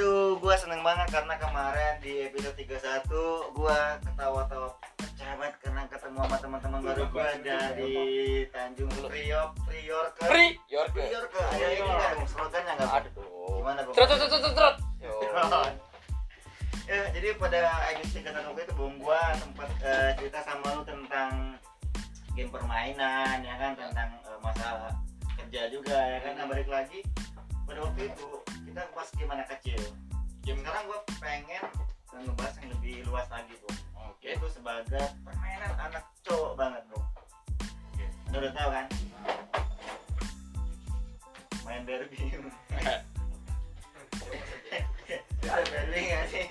Aduh, gua seneng banget karena kemarin di episode 31 gua ketawa-tawa pecah banget karena ketemu sama teman-teman baru gua dari Tanjung Priok, Priorke. Free York. Priorke. Ada ini enggak slogannya enggak? Aduh. Gimana? Terus terus terus terus. Yo. ya, jadi pada edisi 31 itu Bung gua sempat eh, cerita sama lu tentang game permainan ya kan tentang eh, masalah kerja juga ya kan nah, balik lagi pada waktu itu kita bahas game anak kecil. Game sekarang gua pengen ngebahas yang lebih luas lagi bro. Oke. itu sebagai permainan anak cowok banget bro. Anda udah tahu kan? Main Ada Barbie nggak sih?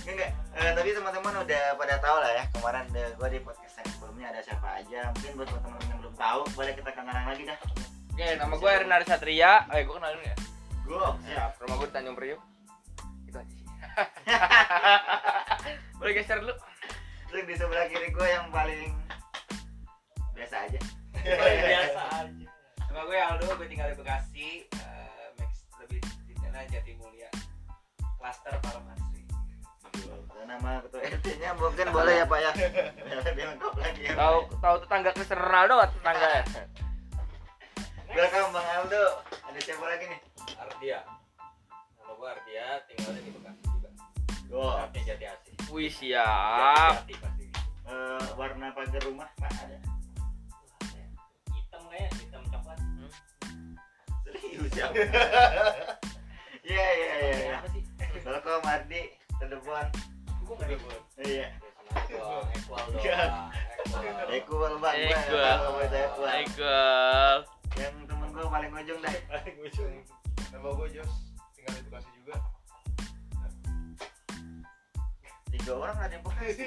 Enggak Eh, tapi teman-teman udah pada tahu lah ya kemarin gue di podcast yang sebelumnya ada siapa aja. Mungkin buat teman-teman yang belum tahu boleh kita kenalan lagi dah. Oke, nama gue Ernari Satria. Eh, gue kenalin ya. Gue siap. Rumah gue di Tanjung Priok. Itu aja sih. Boleh geser dulu. terus di sebelah kiri gue yang paling biasa aja. Biasa aja. Nama gue Aldo gue tinggal di Bekasi eh, Max lebih di sana Jatimulya klaster farmasi nama ketua RT nya mungkin boleh ya pak ya? Biar lebih lengkap lagi ya Tahu tahu tetangga Cristiano Ronaldo tetangga ya? welcome bang Aldo. Ada siapa lagi nih Ardia nama gue Ardia tinggal di Bekasi juga. Wow. Tapi Jati Asih. Wih siap. Jati pasti. Eh, warna pagar rumah pak ada? Hitam kayak hitam coklat. Serius ya? Iya iya iya iya. apa sih? Welcome Ardi telepon. Gue nggak iya. Equal Iya. doang equal. Equal bang. Gue nggak Equal. equal. Equal. yang temen gue paling ujung dah paling ujung nama gue Jos. Tinggal di Bekasi juga. Tiga orang ada yang bekasi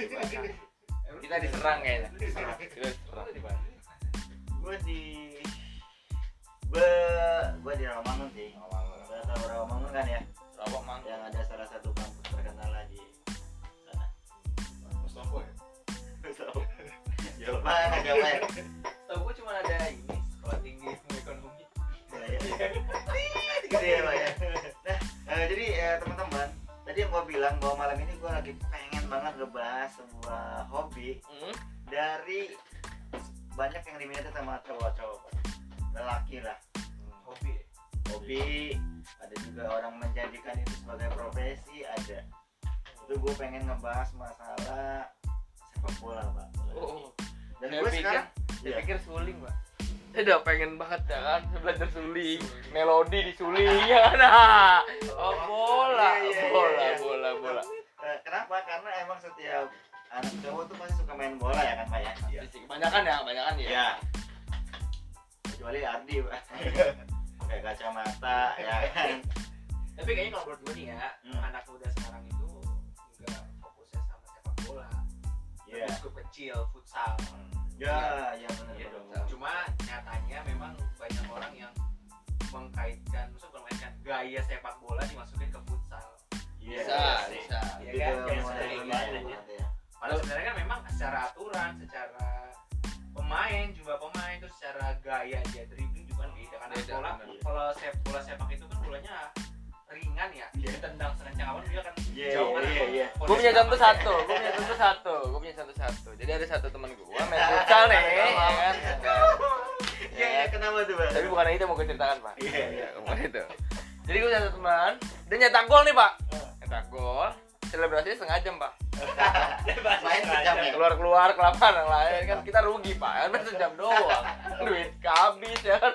Kita diserang kayaknya. Kita diserang. gue di gue gue di Rawamangun sih. Gak tau Rawamangun kan ya? Rawa mang. yang ada salah satu kampus terkenal di sana. Mustafa ya? Banget jauh banget tau gue cuma ada gitu ya pak ya. Nah eh, jadi eh, teman-teman tadi yang gue bilang bahwa malam ini gue lagi pengen banget ngebahas sebuah hobi Hmm? dari banyak yang diminati sama cowok-cowok lelaki lah. Hobi. Hobi. Ada juga orang menjadikan itu sebagai profesi ada. Itu gue pengen ngebahas masalah sepak bola pak. Oh, dan saya gue sekarang saya Iya. pikir suling, Pak. Saya udah pengen banget ya kan belajar suling, melodi di suling ya. Nah, oh bola, Iya, iya, iya, bola, iya. bola, bola. eh, kenapa? Karena emang setiap anak cowok tuh pasti suka main bola ya kan pak ya? Kebanyakan ya, kebanyakan ya. ya kecuali Ardi pak. Pakai kacamata ya kan? Tapi kayaknya kalau menurut gue nih ya Hmm. anak muda sekarang itu nggak fokusnya sama sepak bola. Lebih cukup kecil futsal ya ya benar Iya, benar cuma nyatanya memang banyak orang yang mengkaitkan maksud bukan mengkaitkan gaya sepak bola dimasukin ke futsal Iya, Bisa, bisa. Iya Itu kan? udah Kayak mulai seperti lumayan gitu. banget ya. padahal sebenarnya kan memang secara aturan secara pemain jumlah pemain terus secara gaya dia dribbling juga kan beda karena bola kalau sep, bola sepak itu kan bolanya ringan ya Iya. ditendang sekencang apa pun dia kan Iya, jauh iya, kan iya, iya. Gue punya contoh satu, gue punya contoh satu, gue punya contoh satu. Jadi ada satu teman gue main futsal nih, ya kan? Iya, iya, kenapa tuh, Bang? Tapi bukan itu mau gue ceritakan pak. Iya, iya. bukan itu. Jadi gue satu teman, dia nyetak gol nih pak. Nyetak gol, selebrasinya setengah jam pak. Main sejam ya? Keluar keluar ke lapangan yang lain kan kita rugi pak. Kan main sejam doang, duit habis ya kan.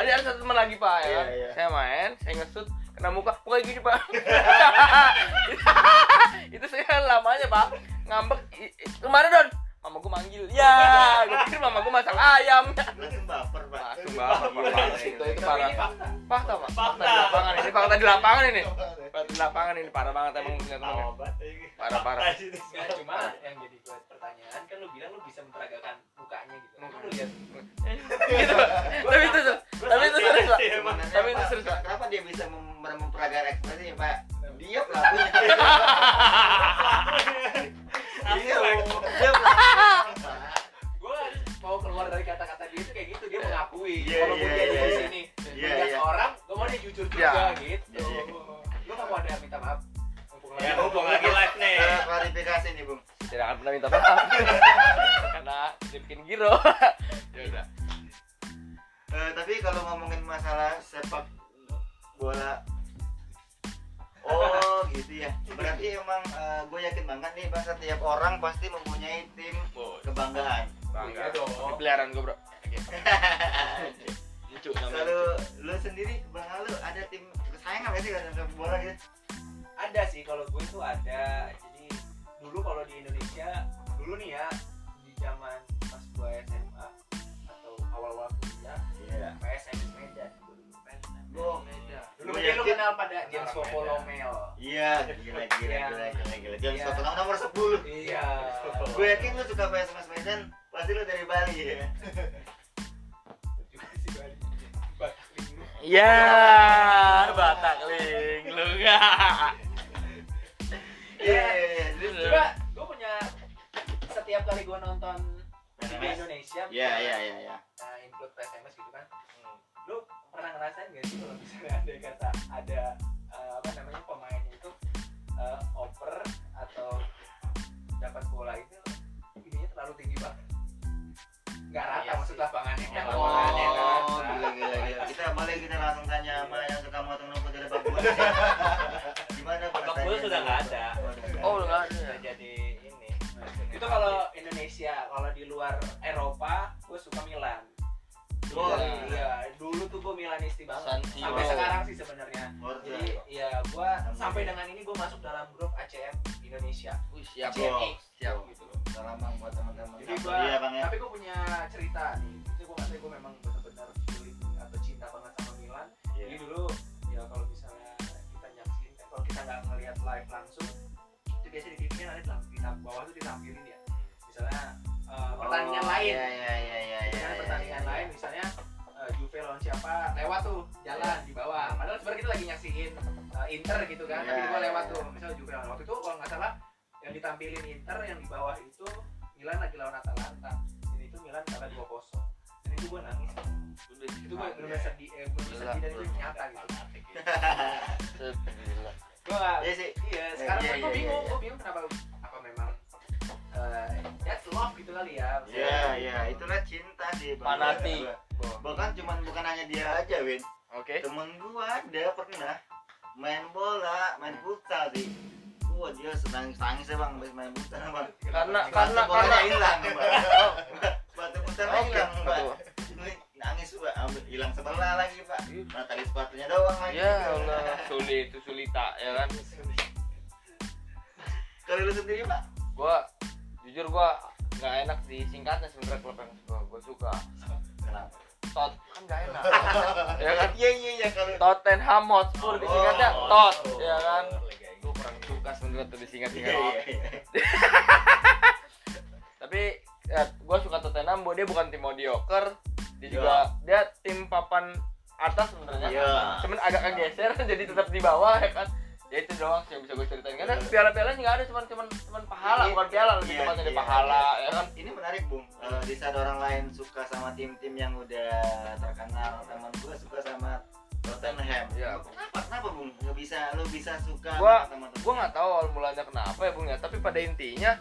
Ada ada satu teman lagi pak ya. Iya, iya. Saya main, saya ngesut kena muka, muka gini pak. itu saya lamanya pak ngambek kemarin don mama gue manggil. Ya gue pikir mama gue masak ayam. Langsung baper, Pak. langsung parah itu itu parah. Fakta. Pak. Fakta. Di lapangan ini. Fakta di lapangan ini. Fakta di lapangan ini. Parah banget emang punya temen Parah, parah. Nggak, cuma yang jadi gue pertanyaan kan lu bilang lu bisa memperagakan mukanya gitu. Kan lu lihat. Gitu. Tapi itu tapi itu serius pak. Tapi itu serius, Pak. Kenapa dia bisa mem- memperagar ekspresi, Pak? Dia pelakunya. Iya, dia gue mau keluar dari kata-kata dia itu kayak gitu dia iya. mengakui. Iya, kalau walaupun dia di sini yeah, orang gue mau dia jujur juga gitu. Gue nggak mau ada minta maaf. Ya, hubung lagi live nih. Klarifikasi nih, Bung. Tidak akan pernah minta maaf. Karena dibikin giro. ya udah. Uh, tapi kalau ngomongin masalah sepak bola ya berarti emang gue yakin banget nih bang setiap orang pasti mempunyai tim kebanggaan. Bangga Iya dong. Ini peliharaan gue bro. Lucu namanya kalau lu sendiri bang lu ada tim kesayangan gak sih kalau sepak bola gitu? Ada sih kalau gue tuh ada. Jadi dulu kalau di Indonesia dulu nih ya di zaman pas gue SMA atau awal-awal kuliah iya. PSMS Medan Mungkin lu yakin- kenal pada James Popolomel iya gila gila Iya. gila gila gila James Iya. Tottenham nomor 10 iya gue yakin lu suka PSMS Medan pasti lu dari Bali ya juga sih Bali. Batak Linggo. ya batak ling lu nggak iya iya, iya. Juga gue punya setiap kali gue nonton TV PSMS. Indonesia iya iya iya iya nah, include PSMS gitu kan pernah ngerasain gak sih kalau misalnya ada kata ada eh, apa namanya pemainnya itu eh, oper atau dapat bola itu ininya terlalu tinggi banget nggak rata Iya maksud lapangannya kan Oh, lapangannya nggak Oh, rata. gila gila gila. Kita boleh kita langsung tanya sama yang suka motong rumput dari Bola. Gimana perasaannya? bola sudah nggak ada. oh udah nggak ada jadi ini. itu kalau Indonesia kalau di luar Eropa gue suka Milan Oh, iya, iya. dulu tuh gue Milanisti banget. Sampai sekarang sih sebenarnya. Jadi ya gue sampai dengan ini gue masuk dalam grup ACM Indonesia. Wih, siap. Siap gitu. Loh Salam buat teman-teman. jadi gue Bang ya. tapi gue punya cerita nih. Itu gue ngerasa gue memang benar-benar feeling atau cinta banget sama Milan. Iya. jadi dulu ya kalau misalnya kita nyaksin kalau kita nggak ngelihat live langsung itu biasanya di TV kan ada di bawah tuh ditampilin ya misalnya eh, pertandingan Oh, lain Iya iya iya iya iya. dengan iya, pertandingan iya. lain misalnya eh, Juve lawan siapa lewat tuh jalan di bawah padahal sebenarnya kita lagi nyaksiin eh, Inter gitu kan tapi Iya, gue lewat iya. tuh misalnya Juve lawan waktu itu kalau nggak salah yang ditampilin Inter yang di bawah itu Milan lagi lawan Atalanta dan itu Milan kalah 2-0 dan itu gue nangis itu gue bener-bener sedih eh, Gila, sedih dan itu nyata gitu gue nggak Iya sih. iya sekarang iya, kan gue iya, bingung iya. gue bingung kenapa eh, that's love gitu kali ya Iya iya, itulah cinta sih. Fanatik. Bahkan cuman bukan hanya dia aja, Win. oke Temen gua ada pernah main bola, main futsal sih. Wah dia senang nangis ya bang, habis main futsal bang. karena karena karena hilang futsalnya Oke, hilang nangis pak, ambil hilang sebelah lagi pak. Nah tadi sepatunya doang lagi. ya Allah sulit itu sulita ya kan Kalau lu sendiri pak? gua jujur gua nggak enak di singkatnya sebenarnya klub yang suka gua suka. Kenapa? tot kan nggak enak. Ya kan? Iya iya iya kalau Tottenham Hotspur disingkatnya Oh, tot. ya kan? oh, gua kurang suka sebenarnya tuh disingkat-singkat Iya iya iya. tapi ya, gue suka Tottenham dia bukan tim mediocre dia juga dia tim papan atas sebenarnya. Iya. cuman agak kegeser jadi tetap di bawah ya kan ya itu doang sih yang bisa gue ceritain karena piala-piala nggak ada cuman cuman cuman pahala Iya. bukan piala lebih Iya, tepatnya iya, pahala ya kan Ini menarik bung. Eh, di saat orang lain suka sama tim-tim yang udah terkenal, teman gua suka sama Tottenham. Iya. Kenapa? Kenapa bung? Gak bisa, lu bisa suka Gua- sama teman gue nggak tahu awal mulanya kenapa ya bung ya tapi pada intinya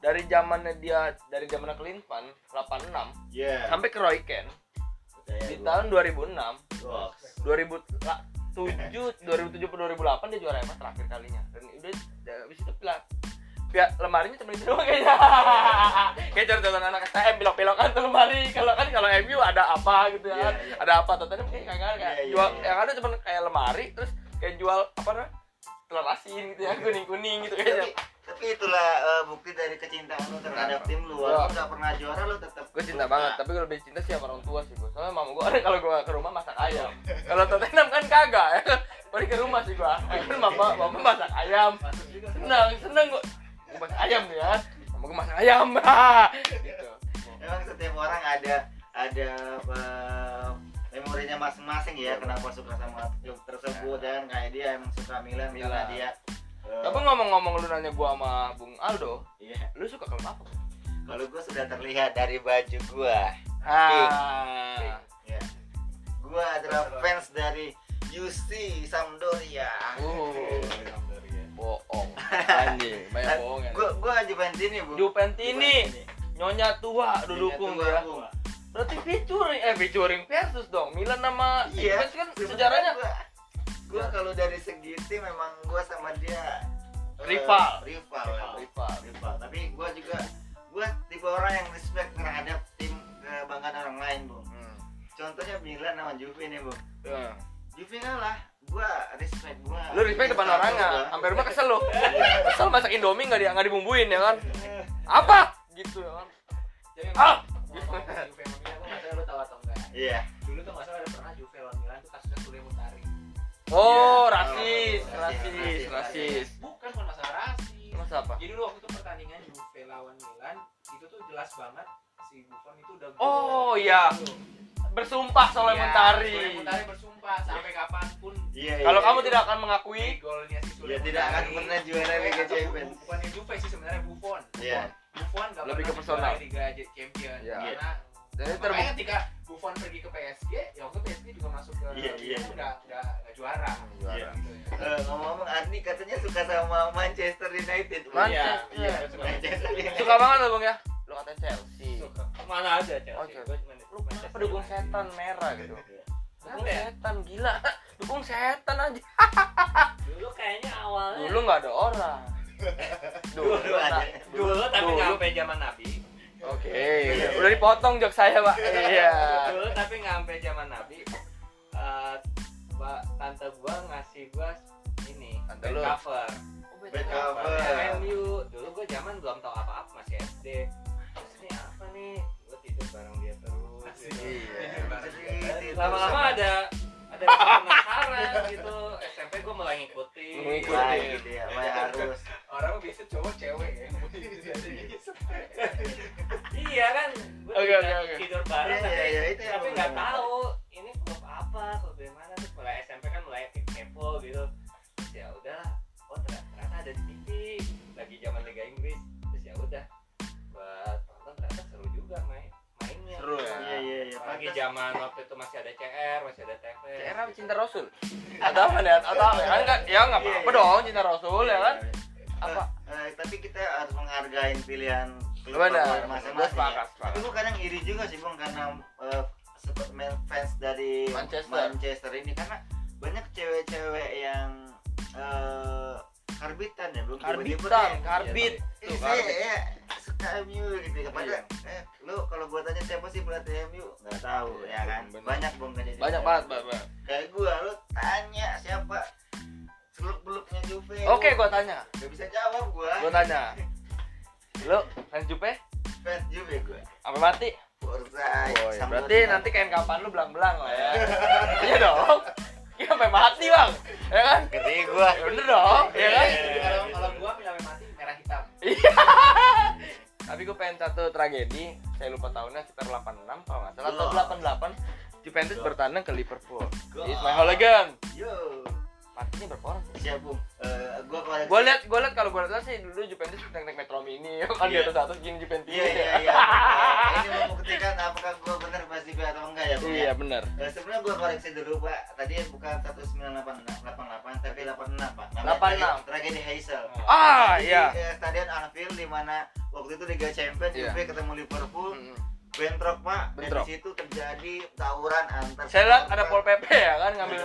dari zamannya dia dari zaman Klinsmann 86 Iya. sampai ke Roy Percaya di gua. tahun 2006 Box. 2007 2007 ke 2008 dia juara emas terakhir kalinya. Dan udah udah habis itu piala pihak lemarinya cuma itu doang kayaknya. Kayak contoh anak STM belok-belokan tuh lemari. Kalau kan kalau MU ada apa gitu ya. Iya, kan iya. ada apa Tottenham kayak kagak ada. Kayak Iya, iya, jual iya. yang ada cuma kayak lemari terus kayak jual apa namanya telur asin gitu ya kuning kuning gitu kayaknya Tapi, itulah eh, bukti dari kecintaan lu terhadap tim lu. Iya. Walaupun gak pernah juara lu tetap gue cinta banget tapi gue lebih cinta sih sama orang tua sih gue soalnya mama gue kalau gue ke rumah masak ayam. Kalau Tottenham kan kagak ya. Pergi ke rumah sih gue kan mama mama masak ayam. Seneng seneng gue gue masak ayam ya. Mama gue masak ayam. Gitu. Emang setiap orang ada ada eh, memorinya masing-masing ya kenapa suka sama klub tersebut dan kayak dia emang suka Milan Milan. dia eh, tapi ngomong-ngomong lu nanya gue sama Bung Aldo iya. lu suka klub apa kalau gue sudah terlihat dari baju gua ah ya gua adalah fans dari UC Sampdoria uh bohong Anjing, banyak bohong ya. Gua gua Juventini, Bu. Juventini. Nyonya tua udah Nyonya dukung tua, ya. Berarti featuring eh featuring versus dong. Milan sama Iya. Juventus kan sejarahnya gua, gua kalau dari segi tim memang gua sama dia eh, Rival. rival, ya. rival. rival. Tapi gua juga gua tipe orang yang respect terhadap tim kebanggaan orang lain, Bu. Hmm. Contohnya Milan sama Juve nih, Bu. Ya. Juve kalah, gua respect gua. Lu respect depan orangnya, sampai rumah kesel lu. Kesel masak Indomie nggak di nggak dibumbuin ya kan? Apa? Gitu ya kan? Jadi Ah! Juve Milan, nggak tahu lu tahu atau enggak. Iya. Oh, Iya. rasis, Oh, rasis, rasis, rasis. Bukan bukan masalah rasis. Masa apa? Jadi dulu waktu itu pertandingan Juve lawan Milan itu tuh jelas banget si Buffon itu udah Oh, iya. Bersumpah Sole Iya, Montari. Sule Montari bersumpah sampai kapan pun Iya. Kalau iya, kamu iya. tidak akan mengakui, golnya si Sule Ya, tidak akan pernah juara Liga Champions. Bukannya Juve sih sebenarnya Buffon. Iya. Buffon gak Lebih ke personal. Liga Champions Iya. karena jadi makanya terbukti ketika Buffon pergi ke PSG, ya waktu PSG juga masuk ke Iya, iya. nggak nggak nggak juara. Juara. Gitu ya. Eh, ngomong-ngomong Arni katanya suka sama Manchester United. Manchester. Iya, iya, suka Manchester United. suka banget loh bang ya. Lu katanya Chelsea. Suka. Mana ada Chelsea? Oh, Chelsea. Gua cuma di Lu kenapa Manchester dukung United. setan merah gitu? Dukung ya? setan gila. Dukung setan aja. Dulu kayaknya awalnya Dulu nggak ada orang. Dulu, Dulu ada. nah. dulu tapi Dulu. nggak sampai zaman Nabi. Oke, udah dipotong jok saya pak. Iya. Dulu tapi nggak sampai zaman Nabi. Eh, Mbak tante gua ngasih gua ini Tante lu. cover. Back cover. MU. Dulu gua zaman belum tahu apa-apa masih SD. Terus ini apa nih? Gua tidur bareng dia terus. gitu. Iya. Lama-lama ada ada penasaran gitu. SMP gua mulai ngikutin. Ngikutin. Wah, gitu ya. Harus. Orang biasa cowok cewek ya. Iya kan, gue Oke, oke, oke. tidur bareng Iya, tapi, iya, iya, yang tapi nggak tahu ini klub apa, klub dari mana terus mulai SMP kan mulai kepo gitu. Terus ya udah, oh ternyata, ada di TV lagi zaman Liga Inggris. Terus ya udah, buat nonton ternyata seru juga main mainnya. Seru ya? Iya, iya, iya. Pantes. zaman waktu itu masih ada CR, masih ada TV. CR apa cinta Rasul? Atau apa nih? Atau apa? Ya enggak, ya enggak apa-apa Iya, iya. dong cinta Rasul ya kan? Apa? Eh, tapi kita harus menghargai pilihan Benar, favorit gue sepakat, ya. Tapi gue kadang iri juga sih bang karena eh, seperti main fans dari Manchester. Manchester ini karena banyak cewek-cewek yang eh, karbitan ya belum Karbitan, karbit. Eh, Tuh, karbit. ya, suka MU gitu ya. Padahal, Iya. eh, lu kalau gua tanya siapa sih pelatih MU nggak tahu Iya, ya kan benar. banyak bang kan Banyak banget. Pak. kayak gua lu tanya siapa seluk beluknya Juve Oke, gua tanya. nggak bisa jawab gua Gua tanya. Lu fans Jupe? fans Juve gua Sampai mati? Forza Oh, iya. Sampdoria. Berarti nanti kain kapan lu belang-belang lah ya. Iya dong. Iya sampai mati, Bang. Ya kan? gede gua Ya bener dong, ya kan? Jadi kalau kalau gua sampai mati merah hitam. Iya. Tapi gue pengen satu tragedi, saya lupa tahunnya sekitar 86 kalau nggak salah atau 88 Juventus bertandang ke Liverpool. It's my hooligan. yo Matinya berapa orang? siap bung Eh, gua koleksi Gue liat, gue liat kalau gue liat sih dulu Juventus naik naik Metro Mini, kan di Iya. atas atas gini Juventus. iya iya iya ini mau membuktikan apakah gua benar pasti Juve atau enggak ya bung ya? Iya benar. Eh, sebenarnya gua koreksi dulu pak tadi bukan 1988 tapi 86 pak 86. tragedi, Hazel Ah Di, iya. eh, stadion Anfield di mana waktu itu Liga Champions Iya. Juve ketemu Liverpool Mm. bentrok pak Bentrok. dan di situ terjadi tawuran antar Saya lihat ada. Pol PP ya kan ngambil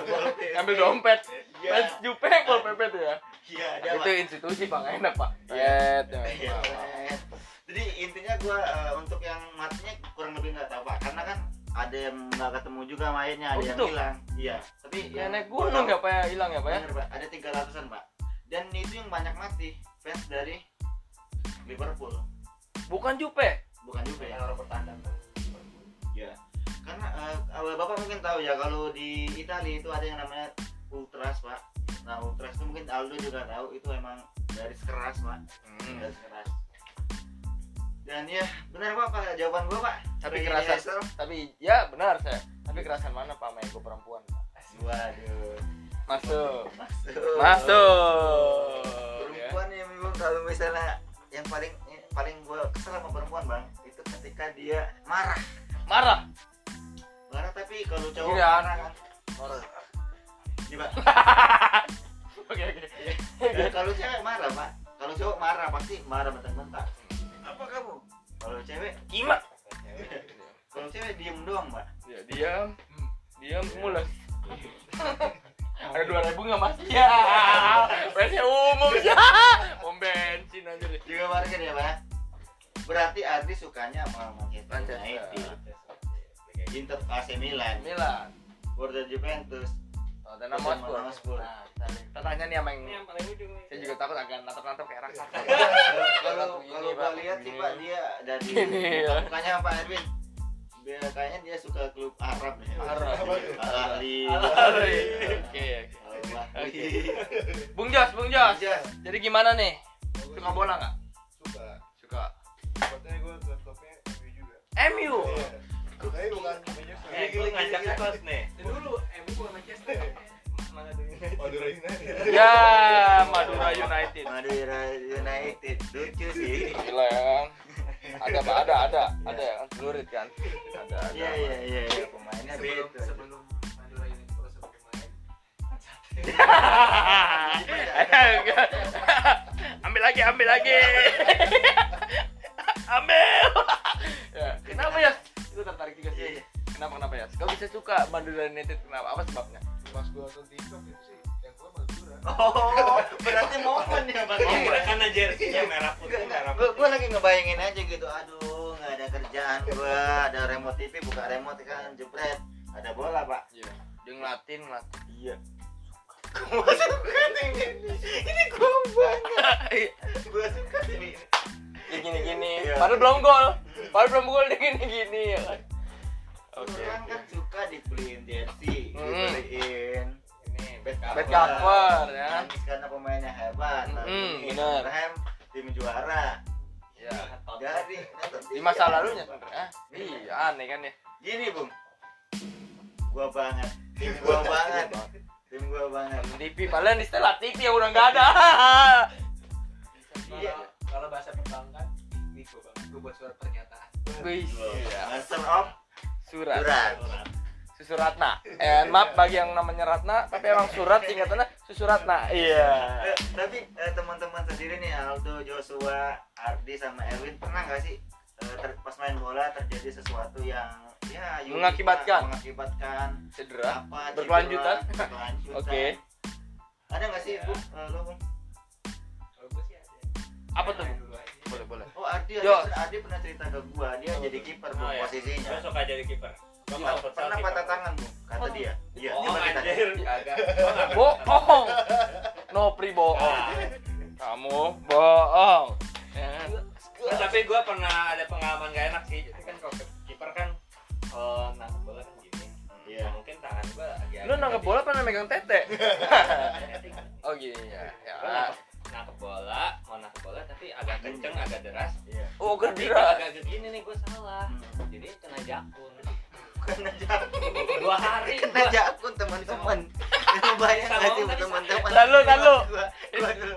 ngambil dompet. Iya. Fans Jupe Pol PP tuh ya. iya ada Itu institusi Pak enak Pak. Iya. Ya. Iya, Pak. jadi intinya gua eh, untuk yang matinya kurang lebih nggak tahu pak karena kan ada yang nggak ketemu juga mainnya ada Oh, yang gitu? hilang iya tapi Ya yang naik gua gunung ya Pak ya hilang ya Pak ya. Bener, Pak. Ada 300-an, Pak. Dan itu yang banyak mati fans dari Liverpool, Bukan Jupe. bukan Juve. Yang orang bertandang. Ya. Karena eh, Bapak mungkin tahu ya kalau di Italia itu ada yang namanya Ultras, Pak. Nah, Ultras itu mungkin Aldo juga tahu itu emang garis keras, Pak. Hmm. Garis keras. Dan ya, benar Pak, Pak jawaban gua, Pak. Tapi Tragedi kerasan. Tapi ya benar saya. Tapi kerasan mana Pak main gue perempuan? Pak? Waduh. Masuk. Masuk. Masuk. Ya. perempuan yang memang kalau misalnya yang paling paling gue kesel sama perempuan bang itu ketika dia marah Marah. marah tapi kalau cowok Iya. marah kan marah Ini, Pak. Oke oke. Eh, kalau cewek marah pak kalau cowok marah pasti marah bentar-bentar apa kamu kalau cewek Kima. kalau cewek diem doang pak Ya diam. Diam mules. Ada dua ribu nggak mas? Ya. Bensin umum ya. Pom bensin aja deh. juga market ya pak berarti Ardi sukanya sama Manchester Manchester. United Inter AC Milan Milan. Borussia Juventus Tottenham Tottenham Hotspur. Hotspur. Nah, kita tanya nih sama yang Ini yang paling ujung nih. saya juga takut agak natap-natap kayak raksasa. kalau Begini, kalau Pak. gua lihat sih pak dia dari Gini, ya. mukanya Pak Erwin dia kayaknya dia suka klub Arab ya Arab. Al Ahli Oke. Oke. Bung Jos, Bung Jos. Jadi gimana nih? Suka bola nggak? Suka. Suka. Sebetulnya gue klub-klubnya MU juga. MU. Iya. Tapi bukan. Eh, gue ngajak kos nih. Dan dulu Bukan Manchester. Madura United. Ya, Madura United. Madura United lucu sih Gila ya. Ada Pak, ada, ada, ada ya kan kan. Ada, ada. iya iya iya iya pemainnya Sebelum beda sebelum Madura United proses pemain. ambil lagi, ambil lagi. Madura United kenapa? Apa sebabnya? Pas gue nonton TikTok itu sih yang gue Madura. oh berarti momen ya bang Oh, enggak, karena jersey-nya merah putih, merah gue putih. lagi ngebayangin aja gitu aduh nggak ada kerjaan gua ada remote TV buka remote kan jepret ada bola pak Iya. Dia ngelatin, ngelatin. iya gua suka ini ini gua banget gua suka ini Dia gini-gini. Iya. Padahal belum gol. Padahal belum gol dia gini-gini ya kan. Oke. orang kan suka dibeliin jersey Hmm. dibeliin Ini bed Bed cover. cover ya. nangis karena pemainnya hebat Hmm, tapi benar. Tim juara Ya. jadi Di masa lalunya. Ah, iya, aneh kan ya. gini bung gua banget tim gua banget tim gua banget TV padahal di setelah TV yang udah nggak ada. Iya. Kalau bahasa perbankan, ini gue bang, gue buat surat pernyataan. Wih, iya. Master of Surat. surat Susuratna. Eh, maaf bagi yang namanya Ratna, tapi emang surat singkatannya Susuratna. Iya. Eh, tapi eh, teman-teman sendiri nih Aldo, Joshua, Ardi sama Erwin pernah nggak sih eh, ter- pas main bola terjadi sesuatu yang ya Mengakibatkan. Mengakibatkan Cedera. apa Berkelanjutan. berkelanjutan. Oke. ada nggak sih bu Eh, lo Bung? Kalau gue sih ada. Apa tuh? Ardi Jos. Ardi, Ardi pernah cerita ke gua dia jadi kiper Oh, iya. posisinya Gue suka jadi kiper. Iya, pernah patah tangan bu kata Oh. dia iya Oh, kita anjir. Kagak. Bohong. No pri bohong. Ah. Kamu bohong. Nah, tapi gue pernah ada pengalaman gak enak sih. Jadi kan kalau kiper kan kalau nangkep bola kan gini. Iya. Ya, mungkin tangan gue agak. Lu nangkep bola pernah megang tete? Oh gini ya. Ya. Nangkep bola tapi agak kenceng, agak deras. iya Oh, Tapi gerderas. agak begini nih gue salah. Hmm. Jadi kena jakun. kena jakun Dua hari kena gua. jakun teman-teman itu banyak nggak sih teman-teman Lalu, lalu.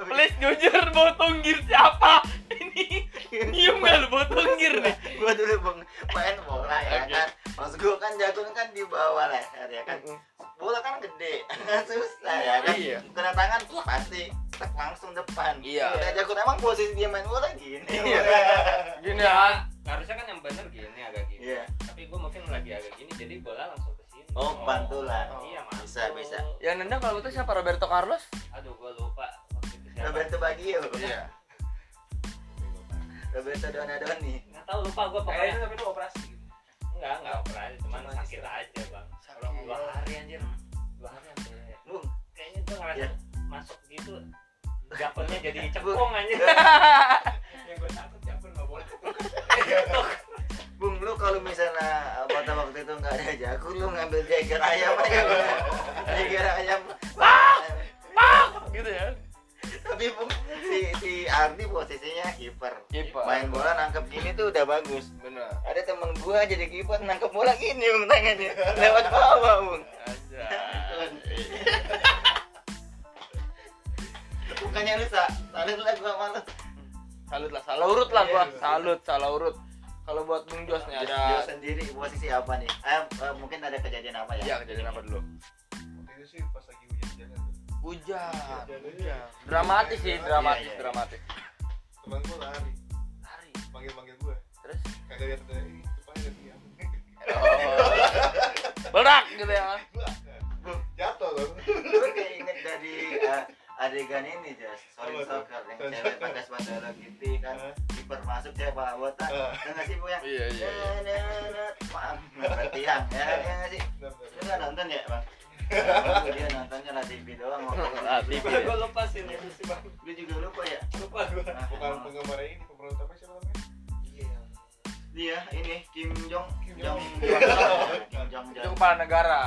Please jujur bau tunggir siapa? Ini nyium gak lu bau tunggir nih? gua dulu bang main bola ya kan pas gua kan jagung kan di bawah leher ya kan bola kan gede susah ya kan Iya. kena tangan pasti tek langsung depan Iya. udah jagung emang posisi dia main bola gini Gini Ya, ya. harusnya kan yang bener gini agak gini. iya Tapi gue mungkin lagi agak gini, jadi bola langsung ke sini. oh pantulan Iya, mantul. bisa bisa Yang nendang kalau itu siapa Roberto Carlos? Aduh, gue lupa waktu itu siapa. Roberto Baggio Iya. Roberto Donadoni Nggak tahu lupa gue Kayaknya pokoknya. itu tapi itu operasi. Enggak, enggak operasi, cuman Cuma sakit istirahat. aja bang. Dua hari anjir, dua hari sampai bung kayaknya gue ngerasa Iya. masuk gitu. Japunnya jadi cekung anjir. Yang gue takut campur nggak boleh. Bung, lu kalau misalnya uh, pada waktu itu nggak ada jagung, lu ngambil jager ayam aja, jager ayam. Gitu ya. Tapi Bung, si, si Ardi posisinya kiper. Kiper. Main bola nangkep gini tuh udah bagus. Bener. Ada temen gua jadi kiper nangkep bola gini Bung tangannya lewat bawah Bung. Aja. Bukannya lu sa, salut lah gua malu. Salut lah, salah urut lah gua. Salut, salah urut. Kalau buat Bung Jos nih ada sendiri posisi apa nih? Eh, eh, mungkin ada kejadian apa ya? Iya, kejadian apa dulu? Hujan, hujan. Dramatis sih, dramatis, Iya, iya. dramatis. teman gue lari. Lari. panggil panggil gue Terus? Kagak lihat ada ini depannya ada tiang oh. Berak gitu ya. jatuh loh. Gue kayak inget dari uh, adegan ini jas. Tuh? soccer yang cewek pakai sepatu Hello Kitty kan? Kiper masuk cewek pala botak. Kan nggak sih bu yang Iya, iya, iya. pam tiang ya ya nggak sih? Lu nggak nonton ya Bang, dia nontonnya lah TV doang Ah, TV. Gue gue lupa sih itu sih bang. Lu juga lupa ya? Lupa gue. Nah, bukan emang- penggemar ini pemeran utama siapa namanya Iya Dia ini Kim Jong Kim Jong Jong. Kim Jong Itu Jong. kepala negara.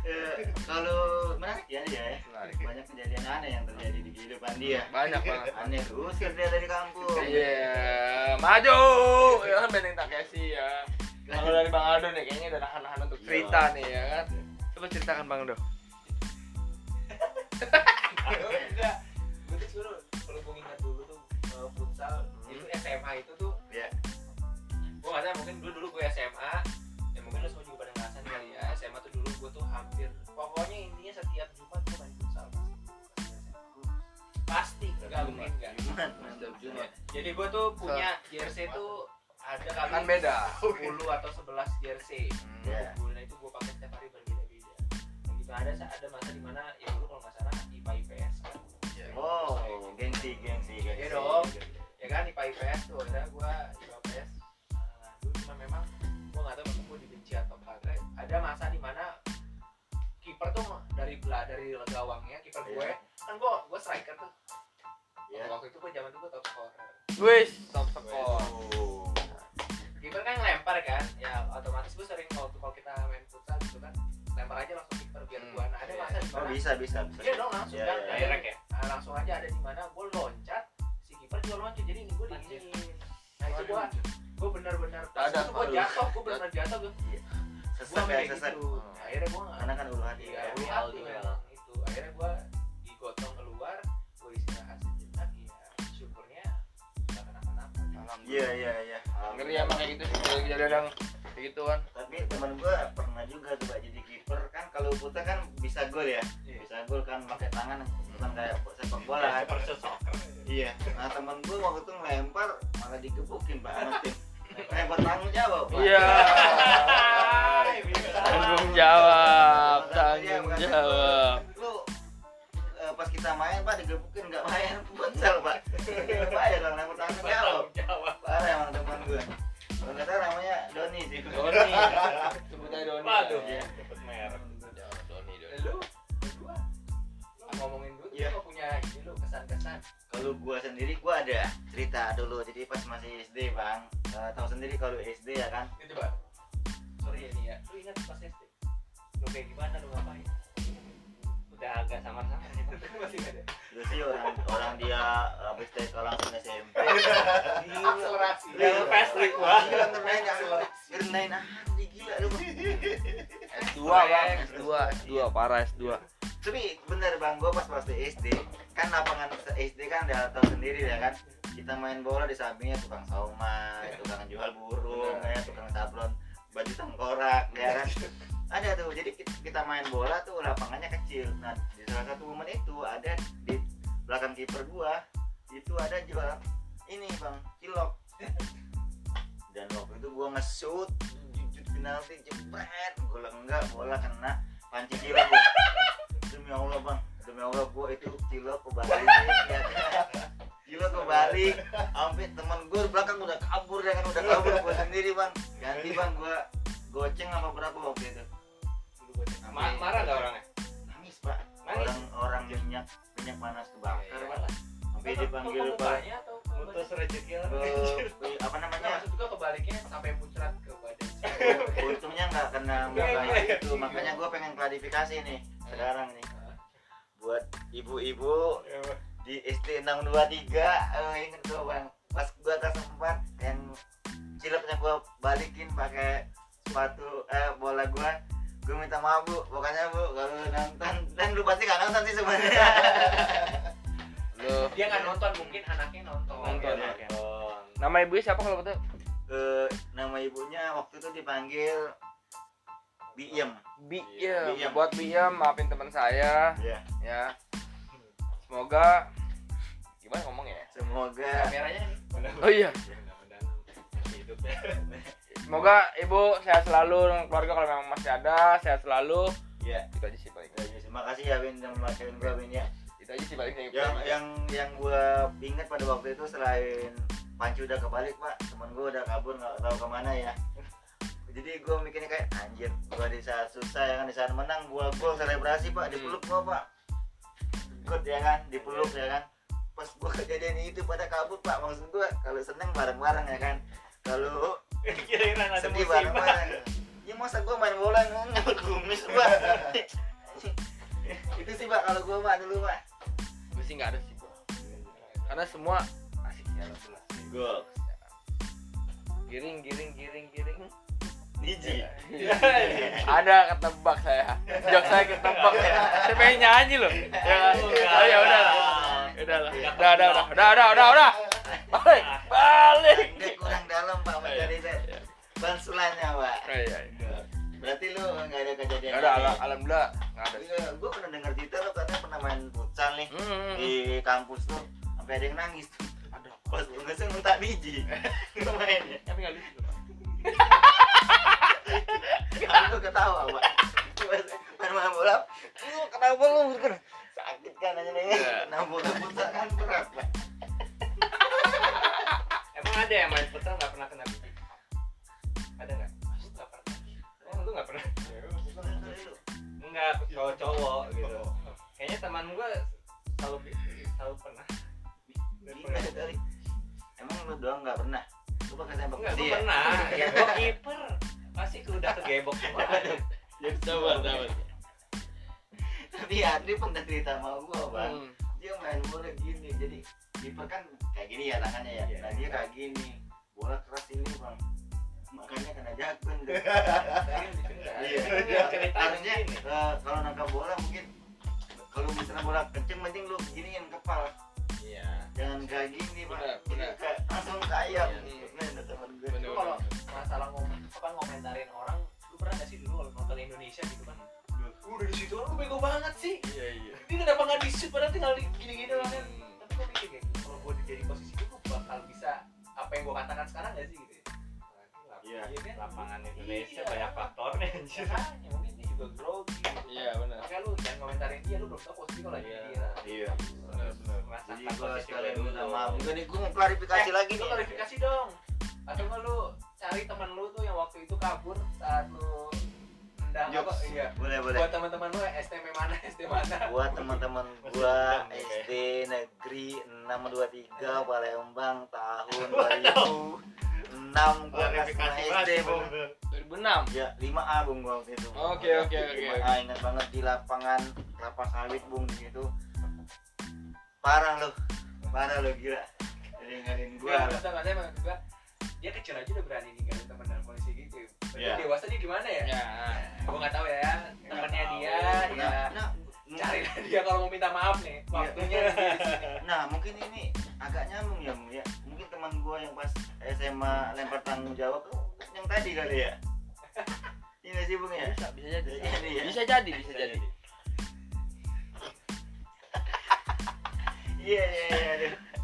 Eh, kalau menarik ya dia ya. Banyak kejadian aneh yang terjadi di kehidupan dia. Banyak banget. Aneh usir dia dari kampung. Iya, maju. Ya kan Benteng Takeshi ya. Kalau dari Bang Aldo nih kayaknya ada nahan-nahan untuk cerita nih ya kan. Coba ceritakan Bang Aldo. enggak gue tuh dulu kalau gue ingat dulu tuh uh, futsal itu SMA itu tuh Ya. gue nggak tahu mungkin dulu dulu gue SMA ya mungkin lo semua juga pada ngerasain kali ya SMA tuh dulu gue tuh hampir pokoknya intinya setiap Jumat gue main futsal pasti nggak mungkin nggak Ya, Jumat. jadi gue tuh punya jersey tuh ada kali Kan beda. 10 atau 11 jersey Ya. Nah itu gue pakai setiap hari berbeda-beda nah, gitu ada ada masa di mana ya dulu kalau nggak salah IPA IPS kan Oh, gengsi, gengsi, gengsi. Iya dong. ya kan IPA IPS tuh ada gue IPA IPS nah, dulu cuma memang gue nggak tahu memang gue dibenci atau kagak ada masa di mana kiper tuh dari belah dari gawangnya kiper gue Iya. kan gue gue striker tuh Ya. waktu itu gue zaman itu gue top scorer Wis, top skor. Oh. Kiper kan ngelempar kan? Ya otomatis gue sering waktu kalau kita main futsal gitu kan lempar aja langsung kiper biar Hmm, gua. Nah ada iya. masa di Oh, mana? bisa, bisa, bisa. iya dong langsung Iya, kan. iya, Nah, iya. Direct ya. nah, langsung aja ada di mana gue loncat si kiper juga loncat. Jadi ini gue diginiin nah itu gue gue bener-bener pas Ada, itu gue jatuh gue bener-bener jatuh gue gue Sesek ya, kayak sesek. gitu. Nah, akhirnya gue Karena kan ulu hati. iya ya. ulu hati memang itu. Akhirnya gue Iya, iya, iya. Ngeri emang kayak gitu sih kalau kejadian yang kayak gitu kan. Tapi teman gua pernah juga coba jadi kiper kan kalau putar kan bisa gol ya. Iya. Bisa gol kan pakai tangan bukan kayak sepak bola kan. Iya. Nah temen gue waktu itu ngelempar malah digebukin pak sama tim. Lempar tanggung jawab. Iya. Tanggung jawab, tanggung jawab. Lu eh, pas kita main pak digebukin nggak main futsal pak. Pak ya dong lempar tanggung jawab. Jawab. Parah emang teman gue. Kalau nggak salah namanya Doni sih. Doni. Sebut aja Doni. Waduh. Iya. Cepet merah. Doni, Doni. lu berdua lu ngomongin dulu Iya. lu punya ini lu kesan-kesan Kalau gua sendiri gua ada cerita dulu. Jadi pas masih SD bang, Eh, tahu sendiri kalau SD ya kan. itu coba sorry ya nih ya lu ingat pas SD lu kayak gimana lu ngapain Udah agak samar-samar. Bang. masih ada Dulu sih orang orang dia habis TK langsung SMP. akselerasi Yang fast track, Bang. Gila ngernain ngernain anjing gila lu. S2 bang, S2, S2, parah S2. Tapi bener bang, gue pas waktu SD kan lapangan SD kan udah tahu sendiri ya kan. Kita main bola di sampingnya tukang somai, tukang jual burung, ya, tukang sablon, baju tengkorak, ya kan. Ada tuh, jadi kita, kita main bola tuh lapangannya kecil. Nah di salah satu momen itu ada di belakang kiper gua itu ada jual ini bang cilok. Dan waktu itu gua nge-shoot, jujur penalti jebret, bola enggak, bola kena panci cilok. gua. demi Allah bang demi Allah gua itu cilok kebalik ya cilok kebalik sampai teman gua belakang udah kabur ya kan udah kabur gua sendiri bang ganti bang gua goceng apa berapa waktu itu Ma- marah nggak orangnya? nangis pak Nangis? orang orang minyak minyak panas kebakar Iya, pak sampai dipanggil pak Mutus rezeki lah. ke apa namanya? maksud gua kebaliknya sampai muncrat ke badan untungnya nggak kena mukanya itu makanya gua pengen klarifikasi nih sekarang nih. Buat ibu-ibu di SD 623 eh, inget gua bang. Pas gua kelas 4 yang ciloknya gua balikin pakai sepatu eh bola gua gua minta maaf bu pokoknya bu kalau nonton dan lu pasti gak nonton sih sebenarnya Lu dia nggak nonton mungkin anaknya nonton Nonton, ya. ya. nama ibunya siapa kalau betul? Eh, nama ibunya waktu itu dipanggil Biem. Bi Iya. ya, buat Biem maafin teman saya Iya. ya. Semoga gimana ngomongnya ya? Semoga kameranya nih Oh iya. mudah-mudahan masih hidup ya Semoga ibu sehat selalu dan keluarga kalau memang masih ada sehat selalu. ya. Itu aja sih paling. Terima kasih ya Win yang memaafin gue Win ya. Itu aja sih paling yang Yang yang yang gue ingat pada waktu itu selain Panci udah kebalik pak, temen gue udah kabur nggak tahu ke mana ya. Jadi gue mikirnya kayak anjir, gue di saat susah ya kan di saat menang gue gol selebrasi pak, dipeluk gue pak. Good ya kan, dipeluk ya kan. Pas gue kejadian itu pada kabur pak, maksud gue kalau seneng bareng-bareng ya kan. Kalau kira-kira ada sedih musibah bareng-bareng. Ya masa gue main bola nyampe kumis pak. itu sih pak kalau gue pak dulu pak. gue sih nggak ada sih bro. karena semua asik ya alhamdulillah. Gol. giring giring giring giring Niji. ada ketebak saya jok saya ketebak ya saya pengen nyanyi loh ya oh ya udah lah udah lah udah udah udah udah udah udah balik balik Dia kurang dalam pak mencari bansulannya pak. oh, iya, iya. Berarti lu nggak ada kejadian. Nggak ada al- alhamdulillah nggak ada Gue pernah dengar cerita lu katanya pernah main futsal nih Hmm, di kampus tuh sampai ada yang nangis tuh. ada Pas lu nggak minta biji. Lu main ya. tapi nggak lucu Pak. Kan ketawa pak. Main main bola. Lu kenapa lu? Sakit kan aja nih. Iya. Nah bola futsal kan berat pak. Emang ada yang main futsal nggak pernah kena biji ada nggak lu nggak pernah oh lu nggak pernah Enggak, cowok-cowok gitu kayaknya teman gua selalu selalu pernah Gila kali. Emang lu doang nggak pernah? Lu pakai tembak gua ya? pernah ya gua kiper pasti udah kegebok semua Ya sabar sabar. Tapi Adri pernah cerita sama gua bang. Hmm. dia main bola gini jadi kiper kan kayak gini ya tangannya ya. Iya. nah dia kayak gini. Bola keras ini bang. Makanya kena jakun tuh. Iya, ceritanya harusnya gini. eh, kalau nangkap bola mungkin kalau misalnya bola kenceng mending lu giniin kepala iya. Jangan kayak gini pak kayak langsung kayak Iya. Gue. Bener. Kalau masalah ngomong apa ngomentarin orang lu pernah gak sih dulu kalau nonton Indonesia gitu kan udah di situ lu bego banget sih. Iya iya. Dia kenapa nggak di shoot padahal tinggal di- gini-gini kan tapi gue mikir kayak gitu, kalau gue jadi posisi itu gue bakal bisa apa yang gue katakan sekarang gak sih gitu ya Iya. Iya kan? lapangan Indonesia Iya. banyak faktornya anjir Makanya mungkin dia juga grogi gitu. iya benar Makanya lu jangan komentarin dia, lu belum tau posisi kalau lagi Iya. dia. iya benar benar jadi gue posisi sekalian minta dulu. maaf juga nih gue mau klarifikasi lagi nih klarifikasi dong. Atau nggak lu cari teman lu tuh yang waktu itu kabur saat lu apa? Jokes. Iya. boleh boleh. Buat teman-teman lu STM mana, ST mana? buat teman-teman gua SD Negeri 623 Palembang tahun 2006 gua kelas Klarifikasi 5 banget, SD bung 2006 ya 5A bung gua waktu itu. Oke, oke, oke, 5A ingat banget di lapangan kelapa sawit bung di situ. Parah lu parah lu gila. Jadi ngarin Gua. Maksud gua dia kecil aja udah berani ninggalin teman Iya. dewasa dia gimana ya? ya Gua nggak tahu ya. Temennya dia, nah, ya nah, cari dia kalau mau minta maaf nih. Waktunya di sini. nah mungkin ini agak nyambung ya Bung, ya mungkin teman gua yang pas SMA lempar tanggung jawab tuh yang tadi kali ya ini sih bung ya bisa bisa jadi Bisa jadi ya? bisa jadi bisa jadi iya iya iya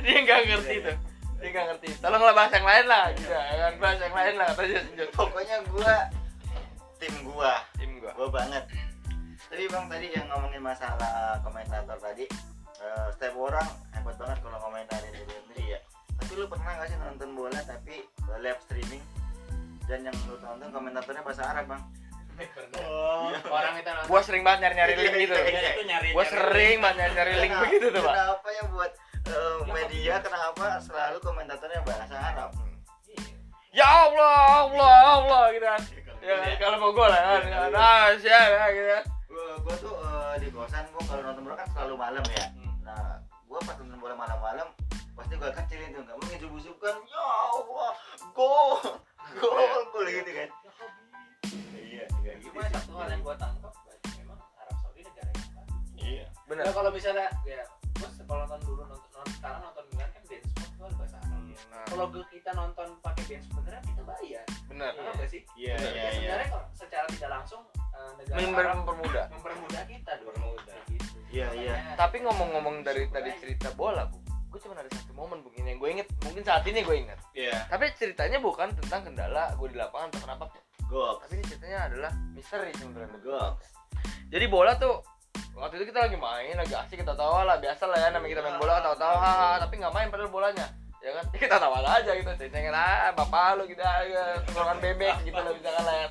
dia nggak ngerti tuh dia nggak ngerti. Tolonglah bahas yang lain lah. Gitu kan bahas yang lain lah. Sejak pokoknya gua tim gua. Tim gua. Gua banget. Tapi bang tadi yang ngomongin masalah komentator tadi eh, setiap orang hebat banget kalau komentarin diri sendiri ya. Tapi lu pernah gak sih nonton bola tapi eh, live streaming? Dan yang lu tonton komentatornya bahasa Arab bang. Orang kita nonton. Gua sering banget nyari nyari link gitu. Iya, itu gua sering banget nyari nyari link begitu tuh pak. Kenapa yang buat eh, media kenapa selalu komentatornya bahasa Arab? Ya Allah Allah Allah gitu kan. Ya kan, kalau mau gol ya kan. Iya, iya. nah siap ya gitu kan. Gua, gua tuh eh, di kosan gua kalau nonton bola kan selalu malam ya. Nah gua pas nonton bola malam-malam pasti gua kecilin tuh nggak mungkin subuh kan ya Allah gol gol gol gitu kan. Iya kayak gitu Cuma satu hal yang gua tangkap memang Arab Saudi negara yang iya. Benar. Nah, kalau misalnya ya gua kalau nonton dulu nonton, nonton sekarang nonton Milan kan sport tuh ada bahasa Arab. nah kalau kita nonton pakai band sebenarnya kita bayar benar Iya nggak sih Iya, Ya, iya, iya. sebenarnya kok secara tidak langsung eh, negara Arab mempermudah mempermudah kita dong Mempermudah. Kayak gitu. Iya, iya. Tapi ngomong-ngomong dari tadi cerita bola bu gue cuma ada satu momen begini yang gue inget mungkin saat ini gue inget Iya. tapi ceritanya bukan tentang kendala gue di lapangan atau kenapa Goks. tapi ini ceritanya adalah misteri sebenarnya Goks. jadi bola tuh waktu itu kita lagi main lagi asik kita tawa lah biasa lah ya namanya kita main bola tawa tawa haha tapi nggak main padahal bolanya ya kan kita tawa aja gitu cengeng ah bapak lu gitu aja tengkorongan bebek gitu lah bisa kan ya.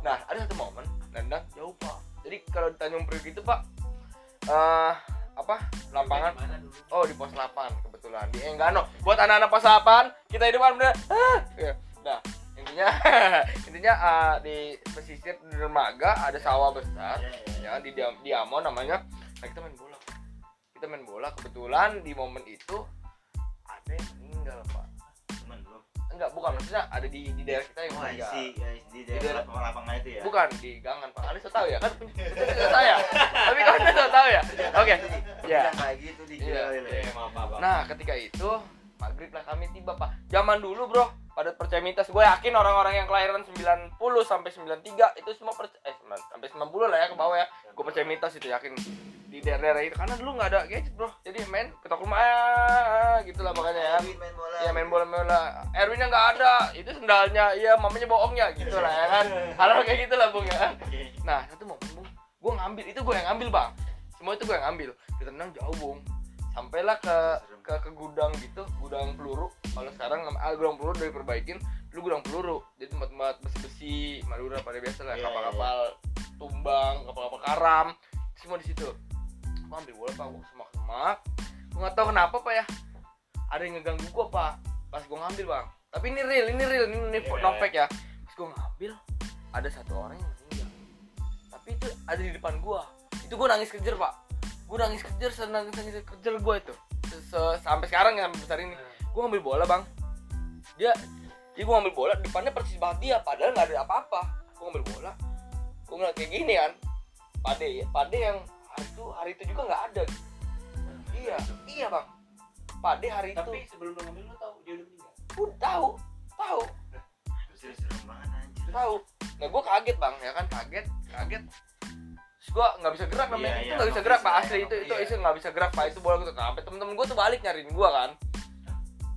nah ada satu momen nendang jauh pak jadi kalau di Tanjung Priok itu pak eh apa lapangan Oh di pos 8 kebetulan di Enggano. Buat anak-anak pos 8 kita hidup bener. Ah, ya. Nah intinya intinya ah, di pesisir di dermaga ada sawah besar Iya, iya. ya di Diam- Diamond namanya. Nah kita main bola. Kita main bola kebetulan di momen itu ada yang meninggal pak. Temen lu. Enggak bukan maksudnya ada di di daerah kita yang Wah, meninggal. isi ya, di daerah- daerah lapangan itu ya. Bukan di gangan pak. Anda tahu ya kan punya saya. Tapi kan Anda sudah tahu ya. Oke. Ya. Gitu di Iya, Eh, maaf, maaf, maaf. Nah, ketika itu maghrib lah kami tiba pak. Zaman dulu bro, pada percaya mitos. Gue yakin orang-orang yang kelahiran 90 sampai 93 itu semua percaya, eh 9, sampai 90 lah ya ke bawah ya. Gue percaya mitos itu yakin di daerah-daerah itu karena dulu nggak ada gadget bro. Jadi main ketok rumah ah, gitu lah makanya ya. Main bola. Iya main bola main bola. Erwinnya nggak ada, itu sendalnya, iya mamanya bohongnya gitu lah ya kan. Hal kayak gitu lah bung ya kan. Nah satu momen bung, gue ngambil itu gue yang ngambil bang. Semua itu gue yang ngambil. Kita tenang jauh bung. Sampailah ke ke, ke gudang gitu, gudang peluru. Kalau sekarang ah, gudang peluru udah diperbaikin. Dulu gudang peluru. Jadi tempat-tempat besi-besi, Madura pada biasa lah, Iya, kapal-kapal tumbang, kapal-kapal karam, semua di situ. Gua ambil bola pak, gua semak-semak. Gue nggak tahu kenapa pak ya. Ada yang ngeganggu gua pak. Pas gue ngambil bang. Tapi ini real, ini real, ini, ini Iya. no fake ya. Pas gue ngambil, ada satu orang yang meninggal tapi itu ada di depan gua itu gua nangis kejer pak gua nangis kejer senangis nangis kejer gua itu sampai sekarang yang besar ini. Gua ngambil bola bang. Dia jadi gua ngambil bola depannya persis banget dia padahal nggak ada apa-apa. Gua ngambil bola gua ngeliat kayak gini kan. Pade ya pade yang hari itu hari itu juga nggak ada. Iya iya bang. Pade hari itu. Tapi sebelum lo ngambil lo tahu dia udah meninggal? Pun tahu tahu. Tahu. Nah gue kaget bang ya kan? Kaget kaget terus gue nggak bisa gerak namanya Iya, itu iya, nggak bisa nggak gerak bisa, pak asli iya, itu itu iya. itu nggak bisa gerak pak. Itu bola gitu sampai temen-temen gue tuh balik nyariin gue kan.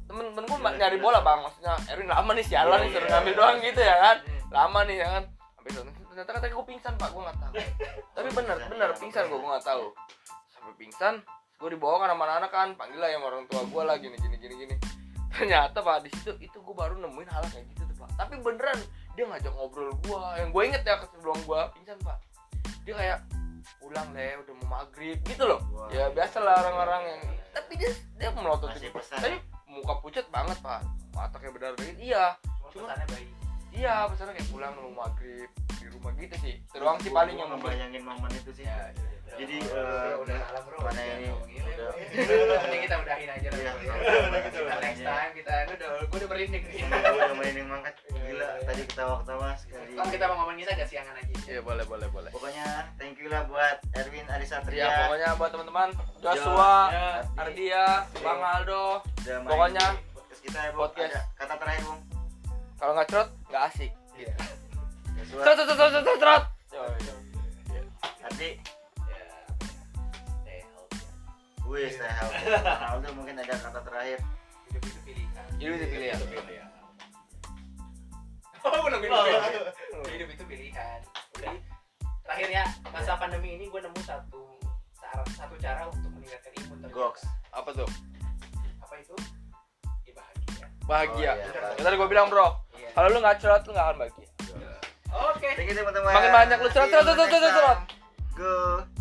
Temen-temen gue nyari bola bang. Maksudnya Erwin lama nih sialan nih suruh iya. ngambil doang gitu ya kan. Lama nih ya kan. Sampai itu ternyata katanya gue pingsan pak. Gue nggak tahu. Tapi bener bener iya, pingsan gue gue nggak tahu. Sampai pingsan gue dibawa kan sama anak-anak kan. Panggil lah yang orang tua gue lah gini gini gini gini. Ternyata pak di situ itu gue baru nemuin hal kayak gitu tuh pak. Tapi beneran dia ngajak ngobrol gue yang gue inget ya sebelum gue pingsan pak dia kayak pulang deh udah mau maghrib gitu loh Wah. ya biasa lah orang-orang yang tapi dia dia melotot gitu tapi muka pucat banget pak mata kayak berdarah gitu iya cuma pesannya baik iya pesannya kayak pulang mau maghrib di rumah gitu sih doang sih paling yang Gua ngebayangin momen itu sih. ya Jadi, eh, udah malam bro mana ini ya, udah- mending kita udahin aja lah Iya, kita next time kita udah gue udah merinding udah mangkat gila tadi ketawa-ketawa sekali. kalau kita mau ngomongin agak siangan aja iya boleh boleh boleh Pokoknya thank you lah buat Erwin Iya, Arisatria. pokoknya buat teman-teman Joshua, Ya. Ardia, Bang Aldo. Pokoknya podcast kita ya, podcast. Ada kata terakhir, Bung. Kalau nggak cerot, nggak asik. Iya. Joshua, Cerot, cerot, cerot, cerot, cerot. Ardi, Ya, stay healthy. Bang Aldo mungkin ada kata terakhir. hidup itu pilihan Jadi itu pilihan. Itu pilihan. Oh gue nungguin lu. hidup itu pilihan jadi terakhir ya masa pandemi ini gue nemu satu cara satu cara untuk meningkatkan imun ternyata. Goks. Apa tuh? apa itu ya bahagia Bahagia. Oh, iya, Ya bahagia. tadi gue bilang bro, iya kalau lu nggak cerot, lu nggak akan bahagia. oke Thank you teman-teman. Makin banyak lu next cerot, cerot. time. Go.